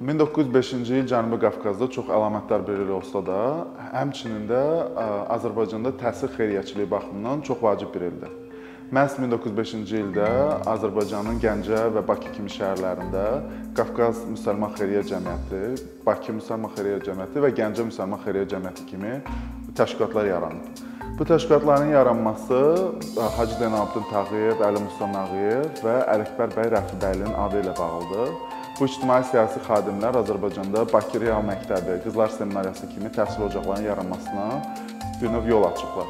1905-ci il Cənubi Qafqazda çox əlamətdar bir il olsa da, həmçinin də Azərbaycanda təhsil xeyriyyəçiliyi baxımından çox vacib bir ildir. Məhz 1905-ci ildə Azərbaycanın Gəncə və Bakı kimi şəhərlərində Qafqaz Müsəlman Xeyriyyə Cəmiyyəti, Bakı Müsəlman Xeyriyyə Cəmiyyəti və Gəncə Müsəlman Xeyriyyə Cəmiyyəti kimi təşkilatlar yaranıb. Bu təşkilatların yaranması Hacı Zeynalabdin Tağıyev, Əli Musa Nağıyev və Ələkbər bəy Rəfibəylinin adı ilə bağlıdır. Bu ictimai siyasi xadimlər Azərbaycanda Bakı Real Məktəbi, Qızlar Seminariyası kimi təhsil ocaqlarının yaranmasına bir növ yol açıblar.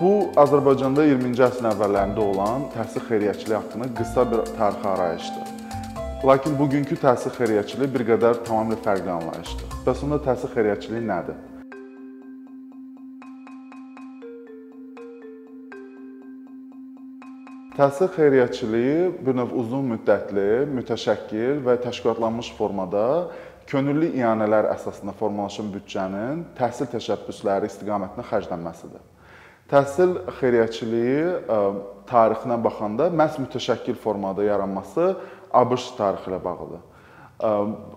Bu Azərbaycanda 20-ci əsrin əvvəllərində olan təhsil xeyriyyəçiliyi haqqında qısa bir tarixi arayışdır. Lakin bugünkü təhsil xeyriyyəçiliyi bir qədər tamamilə fərqli anlayışdır. Bəs onda təhsil xeyriyyəçiliyi nədir? Təhsil xeyriyyəçiliyi bir növ uzun müddətli, mütəşəkkil və təşkilatlanmış formada könüllü iyanələr əsasında formalaşan büdcənin təhsil təşəbbüsləri istiqamətində xərclənməsidir. Təhsil xeyriyyəçiliyi e, tarixinə baxanda məhz mütəşəkkil formada yaranması ABŞ tarixi ilə bağlıdır. E,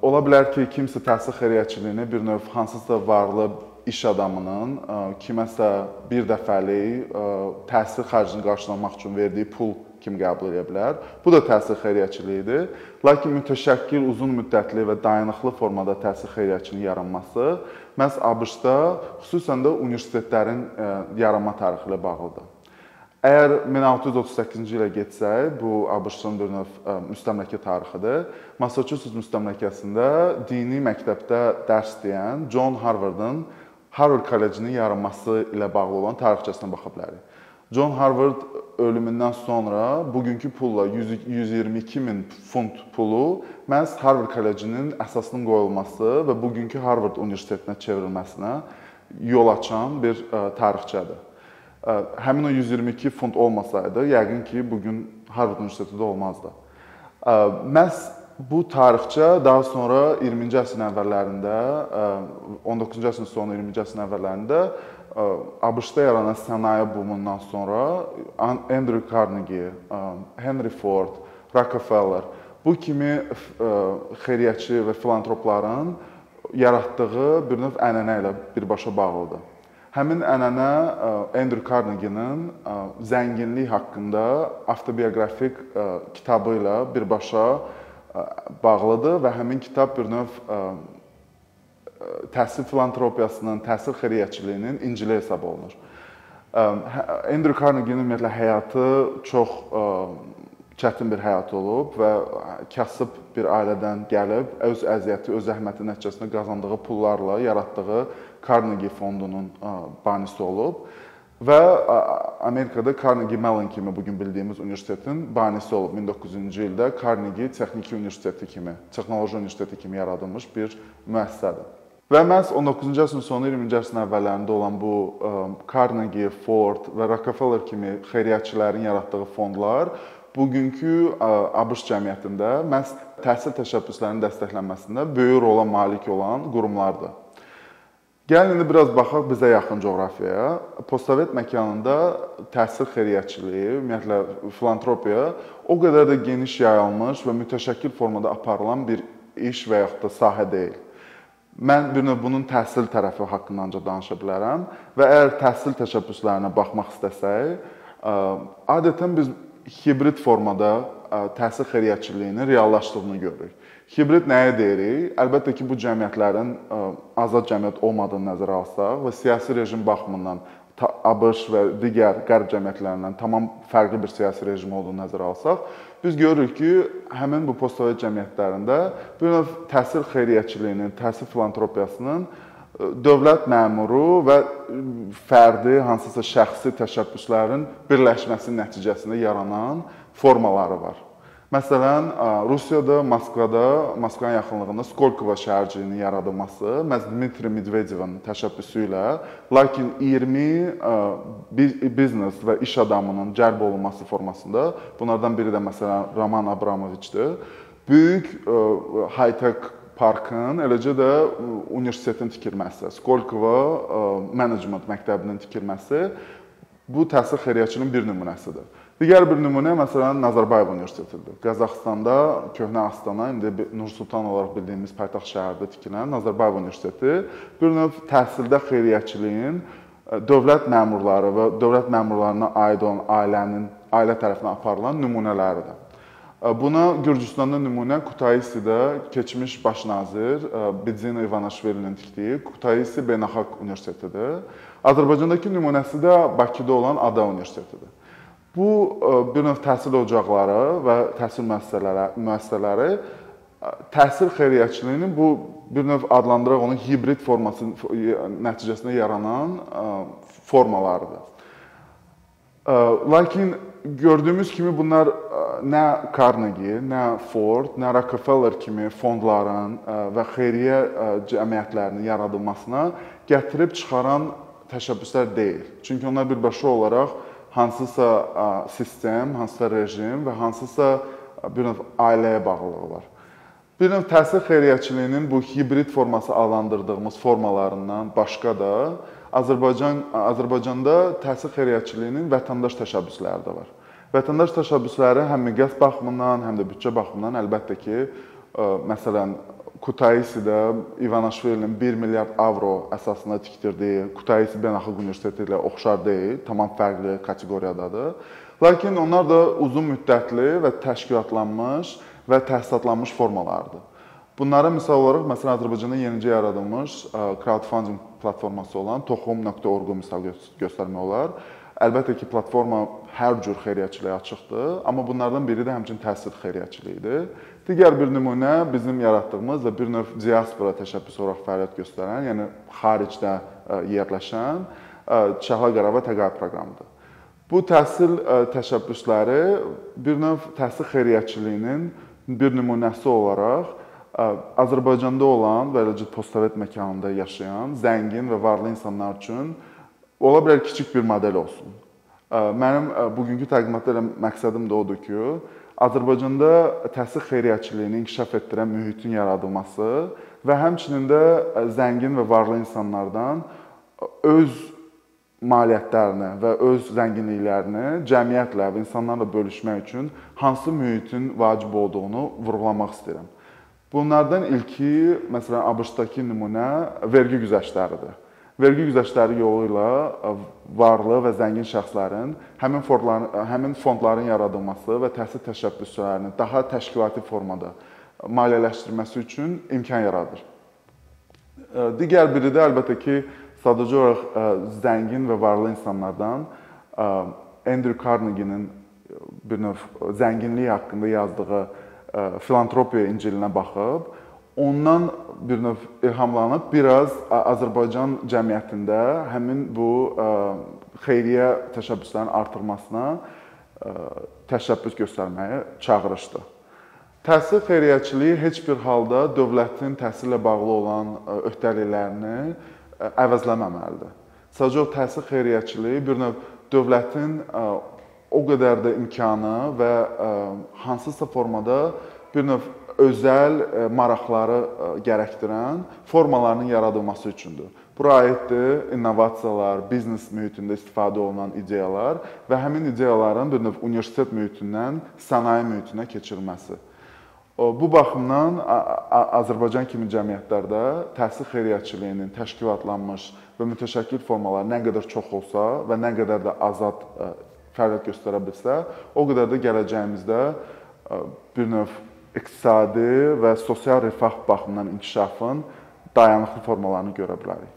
ola bilər ki, kimsə təhsil xeyriyyəçiliyini bir növ hansısa varlı iş adamının e, kiməsə bir dəfəlik e, təhsil xərcini qarşılamaq üçün verdiyi pul kimi qəbul edə bilər. Bu da təhsil xeyriyyəçiliyidir. Lakin mütəşəkkil, uzun müddətli və dayanıqlı formada təhsil xeyriyyəçiliyinin yaranması məhz ABŞ-da, xüsusən də universitetlərin e, yaranma tarixi ilə bağlıdır. Əgər 1638-ci ilə getsək, bu ABŞ-ın bir növ müstəmləkə tarixidir. Massachusetts müstəmləkəsində dini məktəbdə dərs deyən John Harvardın Harvard Kollecinin yaranması ilə bağlı olan tarixçəsinə baxa bilərik. John Harvard ölümündən sonra bugünkü pulla 122 min funt pulu məhz Harvard Kollecinin əsasının qoyulması və bugünkü Harvard Universitetinə çevrilməsinə yol açan bir tarixçədir. Həmin o 122 funt olmasaydı, yəqin ki, bu gün Harvard Universiteti də olmazdı. Məhz Bu tarixçə daha sonra 20-ci əsrin əvvəllərində, 19-cu e, əsrin sonu 20-ci əsrin əvvəllərində ABŞ-da yaranan sənaye bumundan sonra Andrew Carnegie, Henry Ford, Rockefeller bu kimi xeyriyyətçi və filantropların yaratdığı bir növ ənənə ilə birbaşa bağlıdır. Həmin ənənə Andrew Carnegie-nin zənginlik haqqında avtobioqrafik kitabı ilə birbaşa bağlıdır və həmin kitab bir növ təhsil filantropiyasının, təhsil xeyriyyəçiliyinin İncili hesab olunur. Hə, Andrew Carnegie-nin ümumiyyətlə həyatı çox çətin bir həyat olub və kasıb bir ailədən gəlib, öz əziyyəti, öz zəhməti nəticəsində qazandığı pullarla yaratdığı Carnegie fondunun banisi olub və Amerikada Carnegie Mellon kimi bu gün bildiyimiz universitetin banisi olub 1900-cü ildə Carnegie Texniki Universiteti kimi, texnoloji universiteti kimi yaradılmış bir müəssisədir. Və məhz 19-cu əsrin sonu 20-ci əsrin əvvəllərində olan bu Carnegie, Ford və Rockefeller kimi xeyriyyətçilərin yaratdığı fondlar bugünkü ABŞ cəmiyyətində məhz təhsil təşəbbüslərinin dəstəklənməsində böyük rola malik olan qurumlardır. Gəlin indi biraz baxaq bizə yaxın coğrafiyaya. Postsovet məkanında təhsil xeyriyyətçiliyi, ümumiyyətlə filantropiya o qədər də geniş yayılmış və mütəşəkkil formada aparılan bir iş və yaxud da sahə deyil. Mən bir növ bunun təhsil tərəfi haqqında ancaq danışa bilərəm və əgər təhsil təşəbbüslərinə baxmaq istəsək, adətən biz hibrid formada təhsil xeyriyyətçiliyinin reallaşdığını görürük. Hibrid nəyə deyirik? Əlbəttə ki, bu cəmiyyətlərin e, azad cəmiyyət olmadığını nəzərə alsaq və siyasi rejim baxımından ABŞ və digər qərb cəmiyyətlərindən tamam fərqli bir siyasi rejim olduğunu nəzərə alsaq, biz görürük ki, həmin bu postsovet cəmiyyətlərində bir növ təhsil xeyriyyətçiliyinin, təhsil filantropiyasının dövlət məmuru və fərdi hansısa şəxsi təşəbbüslərin birləşməsi nəticəsində yaranan formaları var. Məsələn, Rusiyada, Moskvada, Moskvanın yaxınlığında Skolkovo şəhərciyinin yaradılması məhz Dmitri Medvedevin təşəbbüsü ilə, lakin 20 biznes və iş adamının cəlb olunması formasında, bunlardan biri də məsələn Roman Abramoviçdir. Böyük high-tech parkın, eləcə də universitetin tikilməsi, Skolkovo Management məktəbinin tikilməsi bu təhsil xeyriyyəçiliyinin bir nümunəsidir. Digər bir nümunə məsələn Nazarbayev Universitetidir. Qazaxstanda köhnə Astana, indi Nur-Sultan olaraq bildiyimiz paytaxt şəhərdə tikilən Nazarbayev Universiteti bir növ təhsildə xeyriyyəçiliyin e, dövlət məmurları və dövlət məmurlarına aid olan ailənin ailə tərəfindən aparılan nümunələridir. Buna Gürcüstanda nümunə Kutaisidə keçmiş baş nazir e, Bidzina Ivanaşvilinin tikdiyi Kutaisi Beynəlxalq Universitetidir. Azərbaycandakı nümunəsi də Bakıda olan Ada Universitetidir. Bu e, bir növ təhsil ocaqları və təhsil müəssisələri, müəssisələri e, təhsil xeyriyyəçiliyinin bu bir növ adlandıraq onu hibrid forması nəticəsində yaranan formalarıdır. Lakin gördüyümüz kimi bunlar nə Carnegie, nə Ford, nə Rockefeller kimi fondların və xeyriyyə cəmiyyətlərinin yaradılmasına gətirib çıxaran təşəbbüslər deyil. Çünki onlar birbaşa olaraq hansısa sistem, hansısa rejim və hansısa bir növ ailəyə bağlılığı var. Bir növ təhsil xeyriyyəçiliyinin bu hibrid forması adlandırdığımız formalarından başqa da Azərbaycan Azərbaycanda təhsil xeyriyyəçiliyinin vətəndaş təşəbbüsləri də var. Vətəndaş təşəbbüsləri həm miqyas baxımından, həm də büdcə baxımından əlbəttə ki, məsələn, Kutaisidə İvanaşvilinin 1 milyard avro əsasında tikdirdiyi Kutaisi Beynəlxalq Universiteti ilə oxşar deyil, tamam fərqli kateqoriyadadır. Lakin onlar da uzun müddətli və təşkilatlanmış və təsisatlanmış formalardır. Bunlara misal olaraq məsələn Azərbaycanda yenicə yaradılmış crowdfunding platforması olan toxum.org-u misal göstərmək olar. Əlbəttə ki, platforma hər cür xeyriyyəçiliyə açıqdır, amma bunlardan biri də həmçinin təhsil xeyriyyəçiliyidir. Digər bir nümunə bizim yaratdığımız və bir növ diaspora təşəbbüsü olaraq fəaliyyət göstərən, yəni xaricdə e, yerləşən e, Çəhla Qarabağ təqaüd proqramıdır. Bu təhsil e, təşəbbüsləri bir növ təhsil xeyriyyəçiliyinin bir nümunəsi olaraq Azərbaycanda olan və eləcə postsovet məkanında yaşayan zəngin və varlı insanlar üçün ola bilər kiçik bir model olsun. Mənim bugünkü təqdimatda elə məqsədim də odur ki, Azərbaycanda təhsil xeyriyyəçiliyini inkişaf etdirən mühitin yaradılması və həmçinin də zəngin və varlı insanlardan öz maliyyətlərini və öz zənginliklərini cəmiyyətlə və insanlarla bölüşmək üçün hansı mühitin vacib olduğunu vurğulamaq istəyirəm. Bunlardan ilki, məsələn, ABŞ-dakı nümunə vergi güzəştləridir vergi güzəştləri yolu ilə e, varlı və zəngin şəxslərin həmin fondların həmin fondların yaradılması və təhsil təşəbbüslərinin daha təşkilati formada maliyyələşdirilməsi üçün imkan yaradır. E, digər biri də əlbəttə ki, sadəcə olaraq e, zəngin və varlı insanlardan Andrew Carnegie-nin bir növ zənginlik haqqında yazdığı filantropiya İncilinə baxıb ondan bir növ ilhamlanıb biraz Azərbaycan cəmiyyətində həmin bu xeyriyyə təşəbbüslərinin artırmasına təşəbbüs göstərməyə çağırışdı. Təhsil xeyriyyəçiliyi heç bir halda dövlətin təhsillə bağlı olan öhdəliklərini əvəzləməməlidir. Sadəcə o təhsil xeyriyyəçiliyi bir növ dövlətin o qədər də imkanı və hansısa formada bir növ özəl e, maraqları e, gərəkdirən formalarının yaradılması üçündür. Bura aiddir innovasiyalar, biznes mühitində istifadə olunan ideyalar və həmin ideyaların bir növ universitet mühitindən sənaye mühitinə keçirilməsi. Bu baxımdan Azərbaycan kimi cəmiyyətlərdə təhsil xeyriyyəçiliyinin təşkilatlanmış və mütəşəkkil formaları nə qədər çox olsa və nə qədər də azad e, fəaliyyət göstərə bilsə, o qədər də gələcəyimizdə bir növ iqtisadi və sosial rifah baxımından inkişafın dayanıqlı formalarını görə bilərik.